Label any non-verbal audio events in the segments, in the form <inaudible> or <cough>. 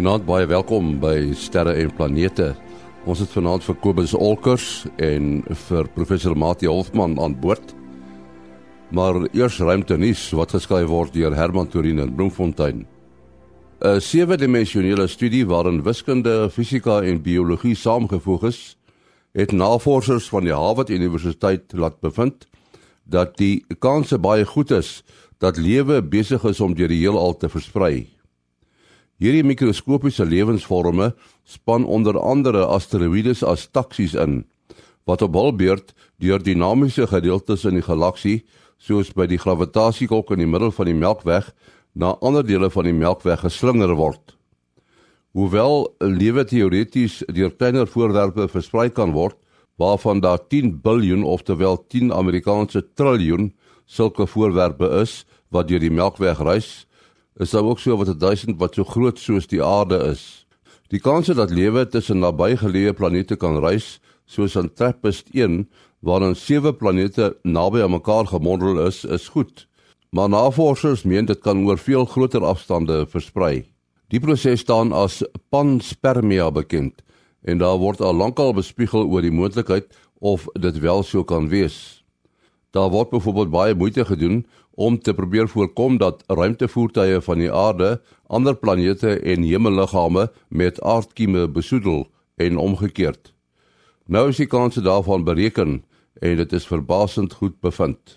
Goeienaand, baie welkom by Sterre en Planete. Ons het vanaand vir Kobus Olkers en vir professor Mati Hofman aan boord. Maar eers ruimte nuus wat geskryf word deur Herman Turin in Bloemfontein. 'n Sewe-dimensionele studie waarin wiskunde, fisika en biologie saamgevoeg is, het navorsers van die Harvard Universiteit laat bevind dat die kanse baie goed is dat lewe besig is om deur die heelal te versprei. Hierdie mikroskopiese lewensvorme span onder andere asteroïdes as taksies in wat op hul beurt deur dinamiese gedeeltes in die galaksie soos by die gravitasiekolk in die middel van die Melkweg na ander dele van die Melkweg geslinger word. Hoewel lewe teoreties deur kleiner voorwerpe versprei kan word, waarvan daar 10 biljoen oftewel 10 Amerikaanse triljoen sulke voorwerpe is wat deur die Melkweg reis, is daar ook so wat 1000 wat so groot soos die aarde is. Die kans dat lewe tussen nabygeleë planete kan reis, soos aan TRAPPIST-1, waarin sewe planete naby aan mekaar gemondel is, is goed. Maar navorsers meen dit kan oor veel groter afstande versprei. Die proses staan as panspermia bekend en daar word al lankal bespiegel oor die moontlikheid of dit wel so kan wees. Daar word byvoorbeeld baie moeite gedoen om te probeer voorkom dat ruimtevoertuie van die aarde ander planete en hemelliggame met aardkieme besoedel en omgekeerd. Nou is die kanse daarvan bereken en dit is verbasend goed bevind.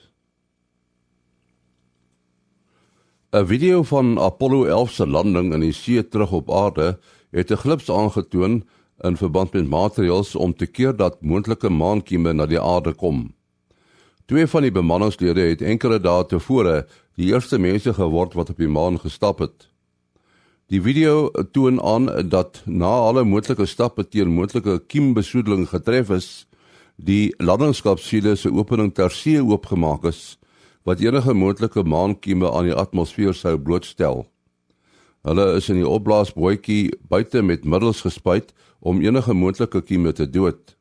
'n Video van Apollo 11 se landing in die see terug op aarde het 'n glips aangetoon in verband met maatreëls om te keer dat moontlike maankieme na die aarde kom. Twee van die bemanningslede het enkele dae tevore die eerste mense geword wat op die maan gestap het. Die video toon aan dat na alle moontlike stappe teen moontlike kiembesoedeling getref is, die landingskapsule se opening ter see oopgemaak is wat enige moontlike maankieme aan die atmosfeer sou blootstel. Hulle is in die opblaasbootjie buite met middels gespuit om enige moontlike kieme te dood.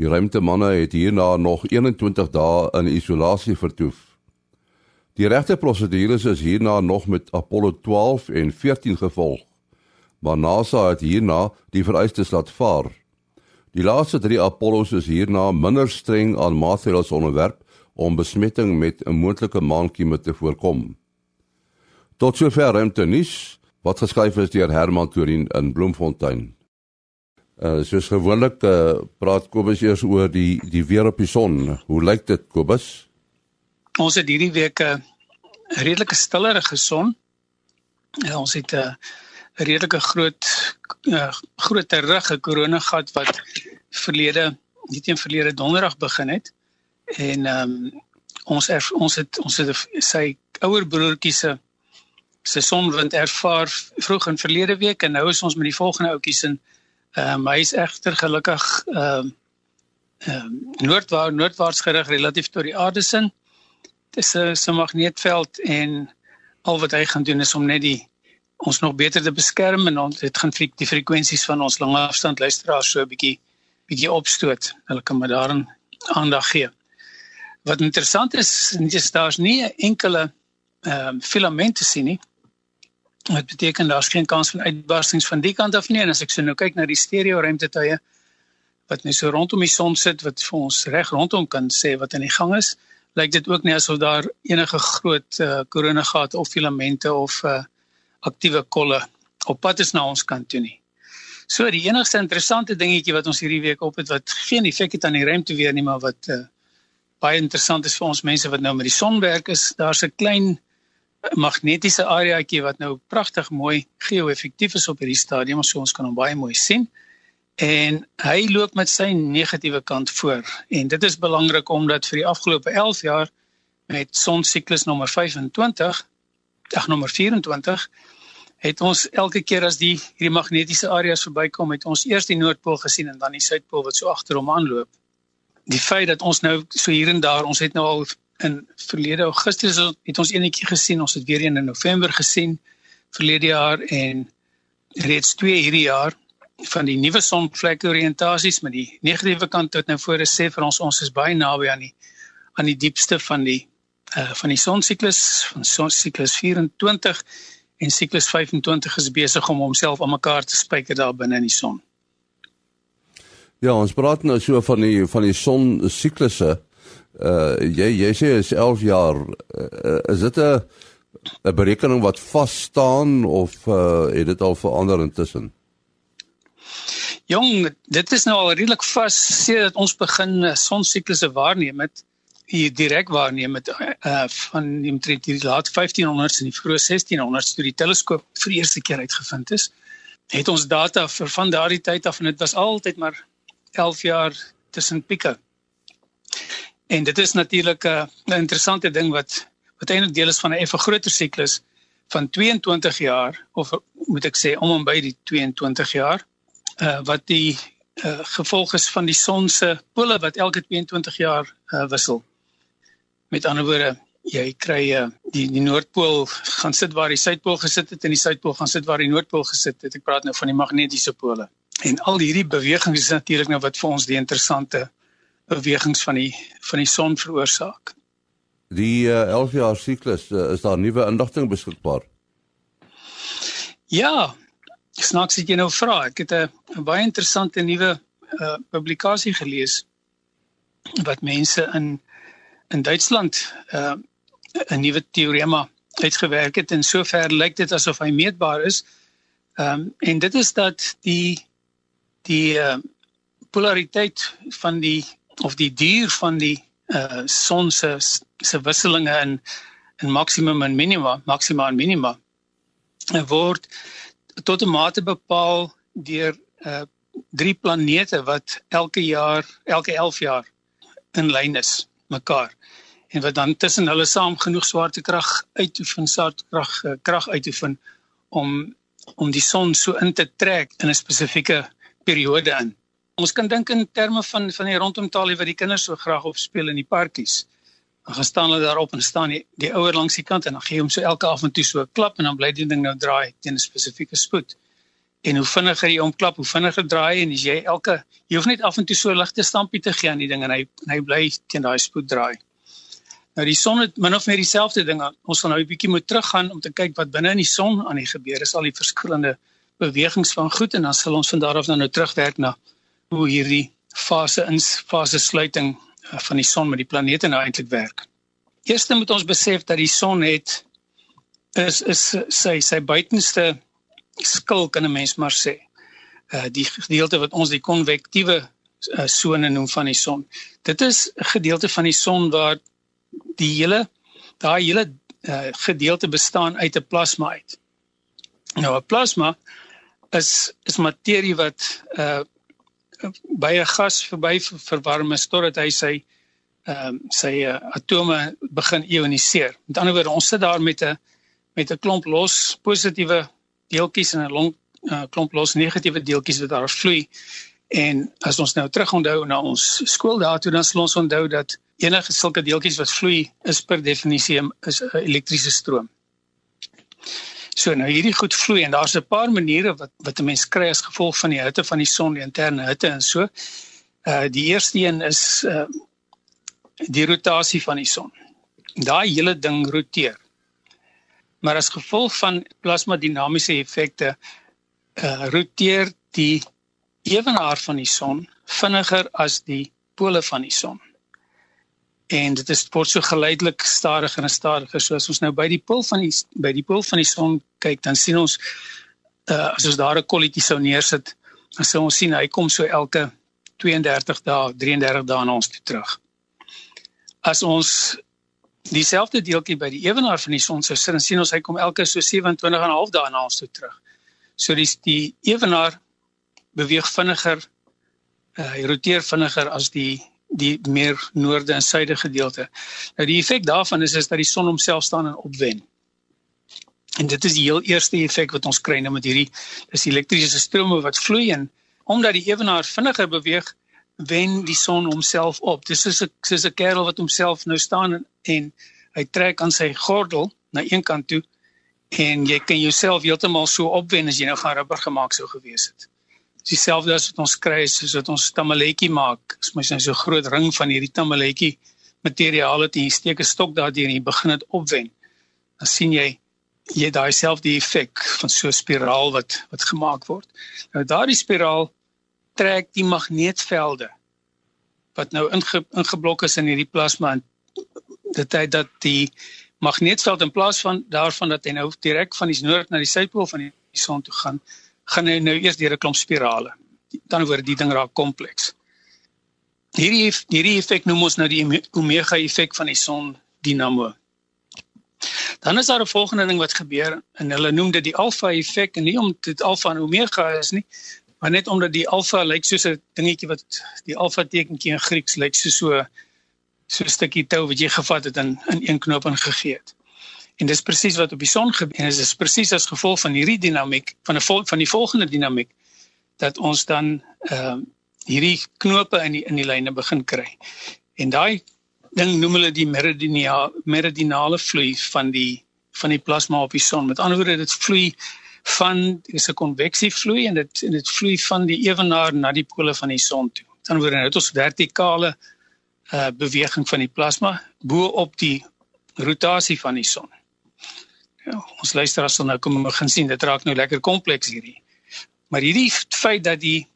Die ruimtemanne het hierna nog 21 dae in isolasie vertoef. Die regte prosedures is hierna nog met Apollo 12 en 14 gevolg. Maar NASA het hierna die vereistes laat vaar. Die laaste 3 Apollos is hierna minder streng aan maatreëls onderwerp om besmetting met 'n moontlike maankieme te voorkom. Tot sover ruimte nuus wat geskryf is deur Herman Turin in Bloemfontein. Uh soos gewoonlik uh, praat Kobus eers oor die die weer op die son. Hoe lyk dit Kobus? Ons het hierdie week 'n redelike stiller geson. Ja, ons het 'n redelike groot uh, groot terug 'n koronagat wat verlede nie teen verlede donderdag begin het. En ehm um, ons erf, ons het ons het sy ouer broertjie se se sonwind ervaar vroeg in verlede week en nou is ons met die volgende oudjies in ehm um, hy is egter gelukkig ehm um, ehm um, noordwaarts noordwaarts gerig relatief tot die aarde sin. Dit is 'n se magneetveld en al wat hy gaan doen is om net die ons nog beter te beskerm en ons dit gaan die frekwensies van ons lange afstand luisteraars so 'n bietjie bietjie opstoot. Hulle kan maar daarin aandag gee. Wat interessant is, is daar's nie enkele ehm um, filament te sien nie. Wat beteken daar's geen kans van uitbarstings van die kant af nie en as ek so nou kyk na die stereo ruimtetuie wat net so rondom die son sit wat vir ons reg rondom kan sê wat aan die gang is, lyk dit ook nie asof daar enige groot uh, koronagate of filamente of uh, aktiewe kolle op pad is na ons kant toe nie. So die enigste interessante dingetjie wat ons hierdie week op het wat geen effek het aan die ruimte weer nie, maar wat uh, baie interessant is vir ons mense wat nou met die son werk is, daar's 'n klein magnetiese areaatjie wat nou pragtig mooi geo-effektief is op hierdie stadium, so ons kan hom baie mooi sien. En hy loop met sy negatiewe kant voor. En dit is belangrik omdat vir die afgelope 11 jaar met sonsiklus nommer 25, ag nommer 24, het ons elke keer as die hierdie magnetiese areas verbykom, het ons eers die noordpool gesien en dan die suidpool wat so agter hom aanloop. Die feit dat ons nou so hier en daar, ons het nou al in verlede Augustus het ons enetjie gesien, ons het weer een in November gesien verlede jaar en reeds twee hierdie jaar van die nuwe sonvlek oriëntasies met die negatiewe kant tot nou voor sê vir ons ons is baie naby aan die aan die diepste van die uh van die sonsiklus van sonsiklus 24 en siklus 25 is besig om homself aan mekaar te spyker daar binne in die son. Ja, ons praat nou so van die van die son siklusse. Uh jy jy sê is 11 jaar. Uh, is dit 'n 'n berekening wat vas staan of uh het dit al verander intussen? Jong, dit is nou al redelik vas sê dat ons begin sonsiklusse waarneem met hier direk waarneem met uh van die omtrent die laat 1500s en die vroeë 1600s toe die teleskoop vir die eerste keer uitgevind is. Het ons data vir van daardie tyd af en dit was altyd maar 11 jaar tussen pieke. En dit is natuurlik 'n uh, interessante ding wat wat eintlik deel is van 'n effe groter siklus van 22 jaar of moet ek sê om en by die 22 jaar uh wat die uh, gevolg is van die son se pole wat elke 22 jaar uh, wissel. Met ander woorde, jy kry uh, die die noordpool gaan sit waar die suidpool gesit het en die suidpool gaan sit waar die noordpool gesit het. Ek praat nou van die magnetiese pole. En al hierdie bewegings is natuurlik nou wat vir ons die interessante bewegings van die van die son veroorsaak. Die uh, 11 jaar siklus uh, is daar nuwe inligting beskikbaar. Ja, snaaks ek jy nou vra. Ek het 'n baie interessante nuwe uh, publikasie gelees wat mense in in Duitsland 'n uh, nuwe teorema uitgewerk het en sover lyk dit asof hy meetbaar is. Ehm um, en dit is dat die die uh, polariteit van die of die duur van die uh son se se wisselinge in in maksimum en minima, maxima en minima word tot 'n mate bepaal deur uh drie planete wat elke jaar, elke 11 jaar in lyn is mekaar en wat dan tussen hulle saam genoeg swaartekrag uitoefen, swaartekrag uh, krag uitoefen om om die son so in te trek in 'n spesifieke periode in. Ons kan dink in terme van van die rondomtalie wat die kinders so graag op speel in die parkies. Dan gaan staan hulle daarop en staan die, die ouer langs die kant en dan gee hom so elke af en toe so 'n klap en dan bly die ding nou draai teen 'n spesifieke spoed. En hoe vinniger jy hom klap, hoe vinniger draai en as jy elke jy hoef net af en toe so 'n ligte stampie te gee aan die ding en hy en hy bly teen daai spoed draai. Nou die son het min of meer dieselfde ding. Ons gaan nou 'n bietjie moet teruggaan om te kyk wat binne in die son aan die gebeur is, al die verskillende bewegings van goed en dan sal ons van daar af dan nou terugwerk na hoe hierdie fase in fase sluiting uh, van die son met die planete nou eintlik werk. Eerstens moet ons besef dat die son het is is sy sy buitenste skil kan 'n mens maar sê. Uh die gedeelte wat ons die konvektiewe uh, sone noem van die son. Dit is 'n gedeelte van die son waar die hele daai hele uh, gedeelte bestaan uit 'n plasma uit. Nou 'n plasma is is materie wat uh by 'n gas verby verwarm is totdat hy sy ehm uh, sy uh, atome begin ioniseer. Met ander woorde, ons sit daar met 'n met 'n klomp los positiewe deeltjies en 'n uh, klomp los negatiewe deeltjies wat daar vloei. En as ons nou terug onthou na ons skool daartoe, dan sal ons onthou dat enige sulke deeltjies wat vloei is per definisie 'n elektriese stroom. So nou hierdie goed vloei en daar's 'n paar maniere wat wat 'n mens kry as gevolg van die hitte van die son, die interne hitte en so. Uh die eerste een is uh die rotasie van die son. Daai hele ding roteer. Maar as gevolg van plasma dinamiese effekte uh roteer die ewenaar van die son vinniger as die pole van die son en dit is word so geleidelik stadiger en stadiger soos ons nou by die pool van die by die pool van die son kyk dan sien ons uh, as ons daar 'n kolletjie sou neersit dan sou ons sien hy kom so elke 32 dae 33 dae na ons toe terug. As ons dieselfde deeltjie by die ewenaar van die son sou sit dan sien ons hy kom elke so 27 en 'n half dae na ons toe terug. So die die ewenaar beweeg vinniger uh, hy roteer vinniger as die die meer noorde en suide gedeelte. Nou die effek daarvan is is dat die son homself staan en opwen. En dit is die heel eerste effek wat ons kry nou met hierdie is elektriese strome wat vloei en omdat die ewenaar vinniger beweeg, wen die son homself op. Dis is 'n soos 'n kerel wat homself nou staan en, en hy trek aan sy gordel na een kant toe en jy kan jouself heeltemal so opwen as jy nou gaan rubber gemaak sou gewees het dieselfde as wat ons kry soos wat ons tamaletjie maak. As mens nou so 'n groot ring van hierdie tamaletjie materiaal het en jy steek 'n stok daardeur en jy begin dit opwen. Dan sien jy jy daai selfde effek van so 'n spiraal wat wat gemaak word. Nou daardie spiraal trek die magneetvelde wat nou inge, ingeblok is in hierdie plasma en dit tyd dat die magneetveld in plaas van daarvan dat hy nou direk van die noord na die suidpool van die son toe gaan, gaan hy nou eers deur 'n klomp spirale. Dan word die ding raak kompleks. Hierdie hierdie effek noem ons nou die omega effek van die son dinamo. Dan is daar 'n volgende ding wat gebeur en hulle noem dit die alfa effek en nie om dit alfa en omega is nie, maar net omdat die alfa lyk soos 'n dingetjie wat die alfa tekentjie in Grieks lyk soos so so 'n stukkie tou wat jy gevat het en in een knoop ingegee het. En dis presies wat op die son gebeur. En dit is presies as gevolg van hierdie dinamiek van 'n van die volgende dinamiek dat ons dan ehm uh, hierdie knope in die in die lyne begin kry. En daai ding noem hulle die meridinale meridinale vloei van die van die plasma op die son. Met ander woorde dit vloei van is 'n konveksievloei en dit en dit vloei van die ewenaar na die pole van die son toe. Met ander woorde het ons vertikale uh beweging van die plasma bo op die rotasie van die son. Ja, ons luisteraars sal nou kom begin sien dit raak nou lekker kompleks hierdie. Maar hierdie feit dat die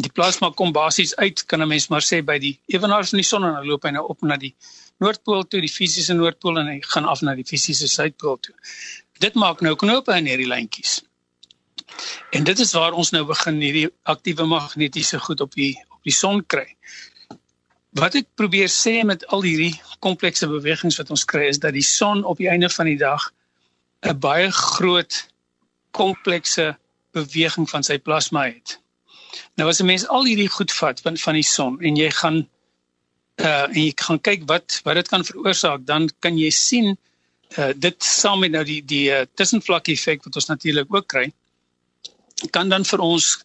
die plasma kom basies uit kan 'n mens maar sê by die ewenaar van die son en dan loop hy nou op na die noordpool toe, die fisiese noordpool en hy gaan af na die fisiese suidpool toe. Dit maak nou knope in hierdie lyntjies. En dit is waar ons nou begin hierdie aktiewe magnetiese goed op die op die son kry. Wat ek probeer sê met al hierdie komplekse bewegings wat ons kry is dat die son op die einde van die dag 'n baie groot komplekse beweging van sy plasma het. Nou as 'n mens al hierdie goed vat van van die son en jy gaan uh en jy gaan kyk wat wat dit kan veroorsaak, dan kan jy sien uh dit saam met nou die die uh, tussenvlak effek wat ons natuurlik ook kry kan dan vir ons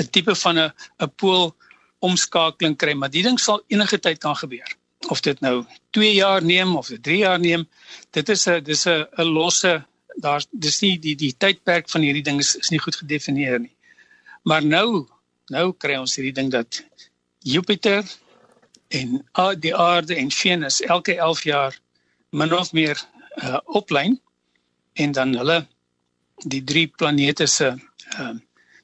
'n tipe van 'n 'n pool omskakeling kry, maar die ding sal enige tyd kan gebeur. Of dit nou 2 jaar neem of dit 3 jaar neem, dit is 'n dis 'n 'n losse daar dis nie die die tydperk van hierdie ding is, is nie goed gedefinieer nie. Maar nou nou kry ons hierdie ding dat Jupiter en die aarde en Venus elke 11 jaar min of meer uh, oplyn en dan hulle die drie planete se uh,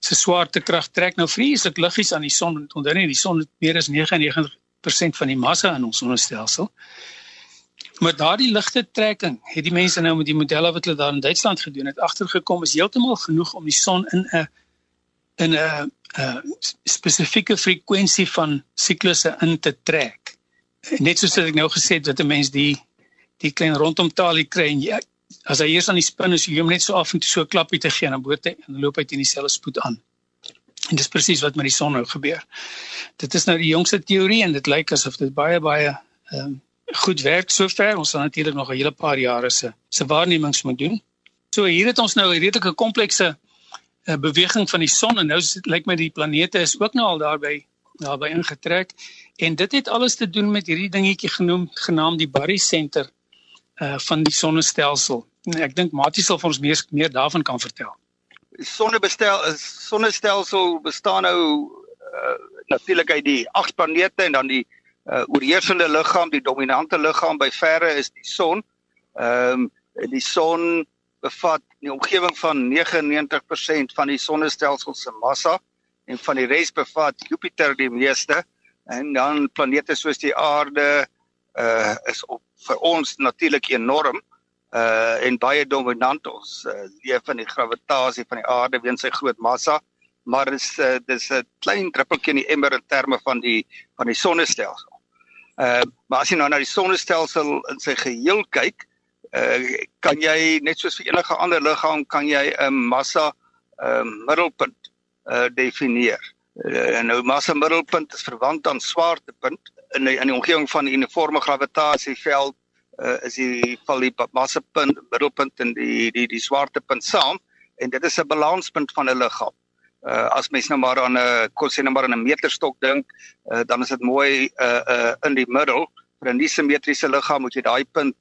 se swaartekrag trek nou vreeslik liggies aan die son onthou nie die son het meer as 99% van die massa in ons sonnestelsel maar daardie ligte trekking het die mense nou met die modelle wat hulle daar in Duitsland gedoen het agtergekom is heeltemal genoeg om die son in 'n in 'n spesifieke frekwensie van siklusse in te trek. Net soos ek nou gesê het dat 'n mens die die klein rondomtalie kry en jy as hy eers aan die spin is, jy hom net so af en toe so 'n klapie te gee en dan boot hy en loop hy teen dieselfde spoed aan. En dis presies wat met die son nou gebeur. Dit is nou die jongste teorie en dit lyk asof dit baie baie ehm um, goed werk sover. Ons sal natuurlik nog 'n hele paar jare se se waarnemings moet doen. So hier het ons nou 'n redelike komplekse 'n beweging van die son en nou lyk my die planete is ook nou al daarby daarby ingetrek en dit het alles te doen met hierdie dingetjie genoem genaamd die barycenter uh van die sonnestelsel. En ek dink Matie sal vir ons meer meer daarvan kan vertel. Sonnebestel is sonnestelsel bestaan nou uh natuurlik uit die agt planete en dan die uh oorheersende liggaam, die dominante liggaam by verre is die son. Ehm um, die son bevat in die omgewing van 99% van die sonnestelsel se massa en van die res bevat Jupiter die meeste en dan planete soos die aarde uh is op vir ons natuurlik enorm uh en baie dominant ons uh, leef in die gravitasie van die aarde weens sy groot massa maar is uh, dis 'n klein druppeltjie in die emmer in terme van die van die sonnestelsel. Uh maar as jy nou na die sonnestelsel in sy geheel kyk, uh, kan jy net soos vir enige ander liggaam kan jy 'n massa uh, middelpunt uh, definieer. Uh, nou massa middelpunt is verwant aan swaartepunt in die, in die omgewing van 'n uniforme gravitasieveld uh, is die val die massapunt middelpunt en die die die swaartepunt saam en dit is 'n balanspunt van 'n liggaam. Uh, as mens nou maar aan 'n kon sê nou maar aan 'n meterstok dink, uh, dan is dit mooi uh, uh, in die middel. Vir 'n nie simmetriese liggaam moet jy daai punt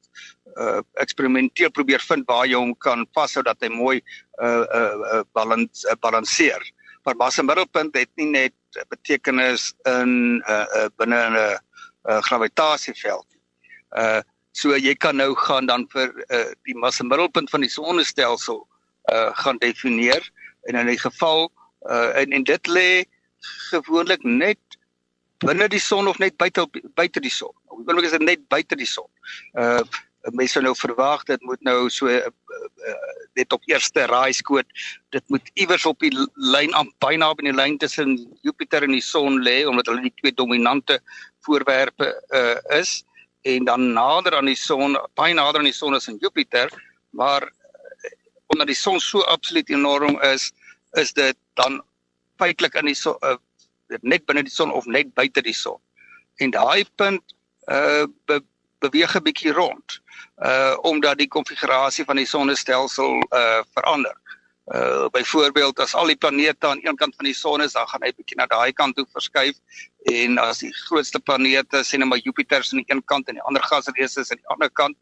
uh eksperimenteel probeer vind waar jy hom kan vashou dat hy mooi uh, uh balans uh, balanseer. Maar massa middelpunt het nie net betekenis in uh, uh binne 'n uh, uh, gravitasieveld. Uh So jy kan nou gaan dan vir uh, die massa middelpunt van die sonnestelsel uh gaan definieer en in 'n geval uh en, en dit lê gewoonlik net binne die son of net buite buite die son. Op die oomblik is dit net buite die son. Uh mense nou verwag dit moet nou so uh, uh, net op eerste raaiskoot dit moet iewers op die lyn aan byna by die lyn tussen Jupiter en die son lê omdat hulle die twee dominante voorwerpe uh, is en dan nader aan die son baie nader aan die son is in Jupiter maar omdat die son so absoluut enorm is is dit dan feitelik in die son uh, net binne die son of net buite die son en daai punt uh be, beweeg 'n bietjie rond uh omdat die konfigurasie van die sonnestelsel uh verander. Uh byvoorbeeld as al die planete aan een kant van die son is, dan gaan hy bietjie na daai kant toe verskuif en as die grootste planete, sê net maar Jupiter is aan die een kant en die ander gasreuse is aan die ander kant,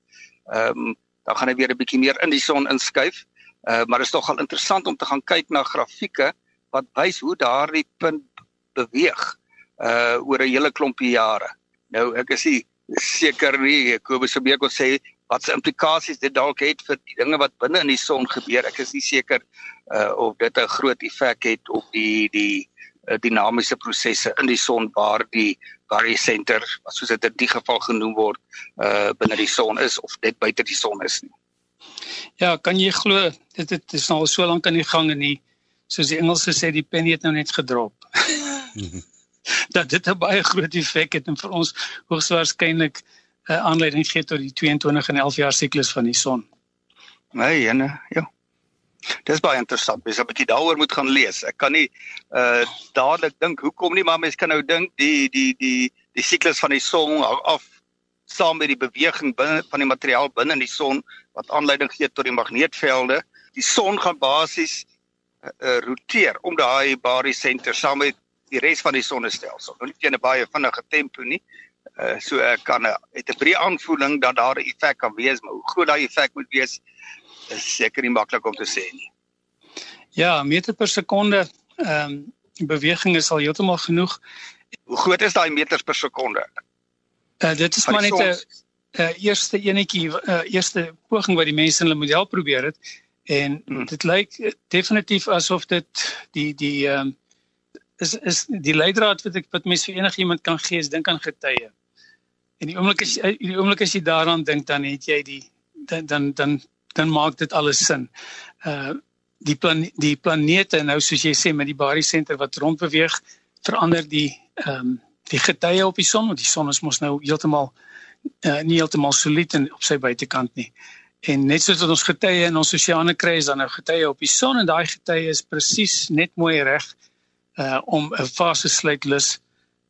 ehm um, dan gaan hy weer 'n bietjie meer in die son inskuif. Uh maar dit is tog al interessant om te gaan kyk na grafieke wat wys hoe daardie punt beweeg uh oor 'n hele klompie jare. Nou ek is nie seker nie Kobus meer kon sê wat se implikasies dit dalk het vir die dinge wat binne in die son gebeur. Ek is nie seker uh of dit 'n groot effek het op die die uh, dinamiese prosesse in die son waar die barycenter, soos dit in die geval genoem word, uh binne die son is of net buite die son is nie. Ja, kan jy glo dit het is nou al so lank aan die gang en nie soos die Engelse sê die penny het nou net gedrop. <laughs> dat dit 'n baie groot effek het en vir ons hoogs waarskynlik 'n aanleiding gee tot die 22 en 11 jaar siklus van die son. Nee, ene, ja. Dis baie interessant. Mens 'n bietjie daaroor moet gaan lees. Ek kan nie uh dadelik dink hoekom nie, maar mens kan nou dink die die die die siklus van die son af saam met die beweging binne van die materiaal binne in die son wat aanleiding gee tot die magneetvelde. Die son gaan basies uh, roteer om daai barycenter saam met die res van die sonnestelsel. Nou nie teen 'n baie vinnige tempo nie. Uh so ek kan 'n het 'n breë aanvoeling dat daar 'n effek kan wees, maar hoe groot daai effek moet wees is seker nie maklik om te sê nie. Ja, meter per sekonde ehm um, beweging is al heeltemal genoeg. Hoe groot is daai meters per sekonde? Uh dit is maar net 'n uh, eerste enetjie uh, eerste poging wat die mense in hulle model probeer het en hmm. dit lyk definitief asof dit die die ehm um, is is die leidraad wat ek wat mens vir enigiemand kan gee is dink aan getye. En die oomblik as jy die oomblik as jy daaraan dink dan het jy die dan dan dan, dan maak dit alles sin. Uh die plan die planete nou soos jy sê met die barycenter wat rondbeweeg verander die ehm um, die getye op die son want die son is mos nou heeltemal uh, nie heeltemal solied en op sy buitekant nie. En net soos wat ons getye in ons oseane kry is dan nou getye op die son en daai getye is presies net mooi reg uh om 'n fase sluitlus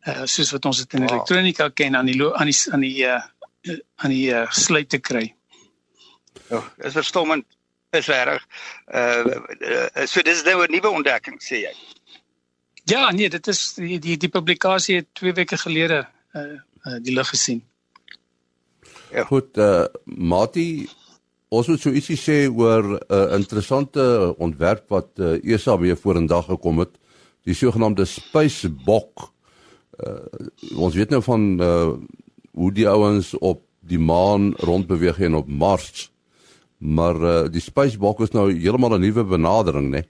uh soos wat ons dit in wow. elektronika ken aan die aan die aan die uh aan die uh, sluit te kry. Ja, is verstommend. Is reg. Uh, uh so dis nou 'n nuwe ontdekking sê jy. Ja, nee, dit is die die, die publikasie het 2 weke gelede uh, uh die lig gesien. Ja. Goed, uh Mati Ons moet so ietsie sê oor 'n uh, interessante ontwerp wat uh, ESA weer vorendag gekom het die sogenaamde spacebok. Uh, ons weet nou van uh, hoe die ouens op die maan rondbeweeg en op Mars. Maar uh, die spacebok is nou heeltemal 'n nuwe benadering, né?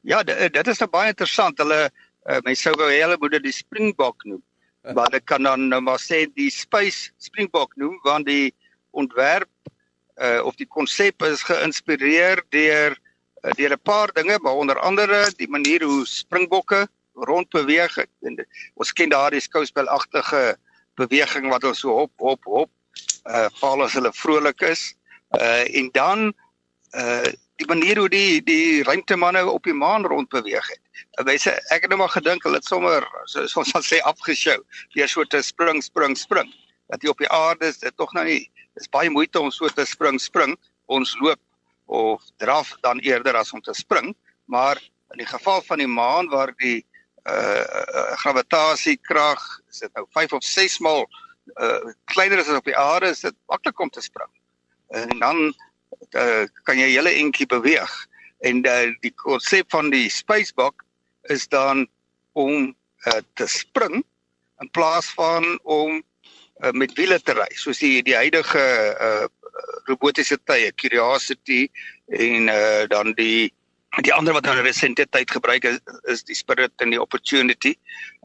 Ja, dit is nou baie interessant. Hulle uh, mense sou wou hulle moet dit die springbok noem. Maar ek kan dan nou maar sê die space springbok noem want die ontwerp uh, of die konsep is geïnspireer deur Eh, deur 'n paar dinge, maar onder andere die manier hoe springbokke rondbeweeg. En ons ken daardie skouspelagtige beweging wat hulle so hop hop hop uh val as hulle vrolik is. Uh en dan uh die manier hoe die die ruimtemanne op die maan rondbeweeg het. En mense, ek het net maar gedink hulle het sommer so ons sal sê afgeshow, deur so te spring spring spring. Dat jy op die aarde is, dit tog nou nie. Dis baie moeite om so te spring spring. Ons loop of draf dan eerder as om te spring, maar in die geval van die maan waar die uh gravitasiekrag is dit nou 5 of 6 maal uh kleiner as op die aarde, is dit maklik om te spring. En dan uh, kan jy hele entjie beweeg en uh, die konsep van die spacebok is dan om uh, te spring in plaas van om uh, met wiele te ry soos die die huidige uh, robotiese tye Curiosity en uh, dan die die ander wat nou in resente tyd gebruik is is die Spirit en die Opportunity.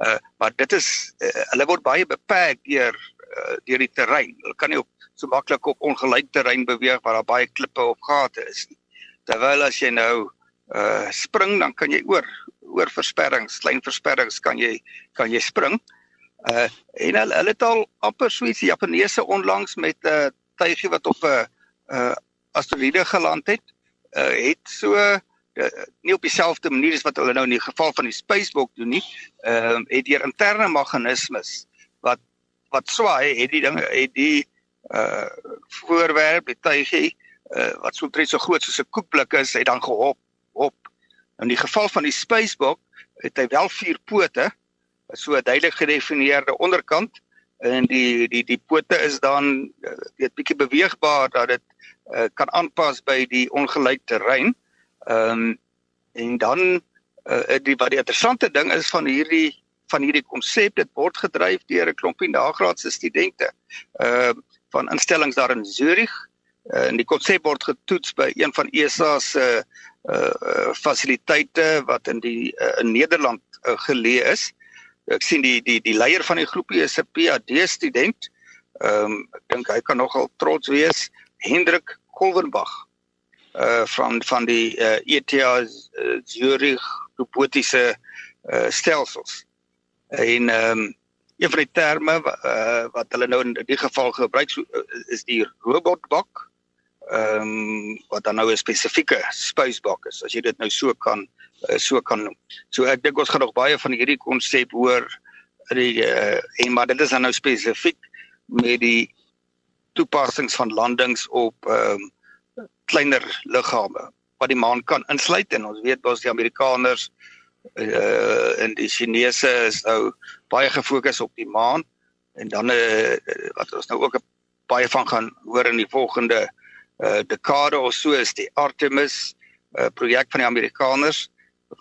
Uh maar dit is uh, hulle word baie beperk deur uh, deur die terrein. Hulle kan nie op so maklik op ongelyk terrein beweeg waar daar baie klippe of gate is nie. Terwyl as jy nou uh spring dan kan jy oor oor versperrings, klein versperrings kan jy kan jy spring. Uh en hulle hulle het al amper so iets Japaneese onlangs met 'n uh, tuigie wat op 'n uh asteroïde geland het, uh het so uh, nie op dieselfde manier as wat hulle nou in die geval van die spacewalk doen nie, ehm uh, het hier interne meganismes wat wat swaai, het die ding het die uh voorwerp, die tuigie uh wat so baie so groot soos 'n koekblik is, het dan gehop op. In die geval van die spacewalk het hy wel vier pote, so 'n duidelik gedefinieerde onderkant en die die die pote is dan uh, weet bietjie beweegbaar dat dit uh, kan aanpas by die ongelyk terrein. Ehm um, en dan uh, die wat die interessante ding is van hierdie van hierdie konsep dit word gedryf deur 'n klompie nagraadse studente uh van instellings daar in Zurich uh, en die konsep word getoets by een van ESA se uh, uh fasiliteite wat in die uh, in Nederland uh, geleë is. Ek sien die die die leier van die groepie is 'n PhD student. Ehm um, ek dink hy kan nogal trots wees. Hendrik Kolvenbach uh van van die uh, ETH uh, Zurich robotiese uh, stelsels. En ehm um, een van die terme uh, wat hulle nou in die geval gebruik so, uh, is die robotbok. Ehm um, wat dan nou 'n spesifieke spacebok is as jy dit nou so kan uh, so kan noem. So ek dink ons gaan nog baie van hierdie konsep hoor die uh, en maar dit is dan nou spesifiek met die toepassings van landings op ehm um, kleiner liggame wat die maan kan insluit. En ons weet mos die Amerikaners uh en die Chinese is nou baie gefokus op die maan. En dan uh wat ons nou ook baie van gaan hoor in die volgende uh dekade of so is die Artemis uh projek van die Amerikaners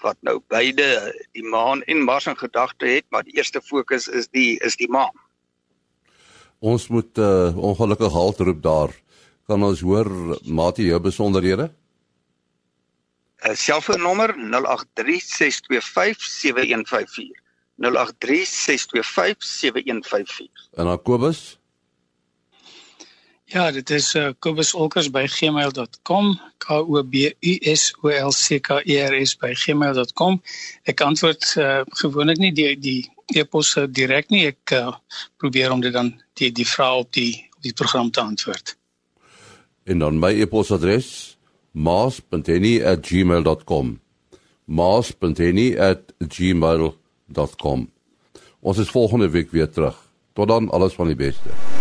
wat nou beide die maan en Mars in gedagte het maar die eerste fokus is die is die maan. Ons moet uh ongelukkig halt roep daar kan ons hoor Mati jou besonderhede? 'n uh, Selfoonnommer 0836257154. 0836257154. En dan Kobus? Ja, dit is uh, kobusolkers@gmail.com. K O B U S O L C K E R S by gmail.com. Ek antwoord uh, gewoonlik nie die die e-pos direk nie. Ek uh, probeer om dit dan die die vrae op die op die program te antwoord en dan my e-posadres maas.henny@gmail.com maas.henny@gmail.com Ons is volgende week weer terug. Tot dan alles van die beste.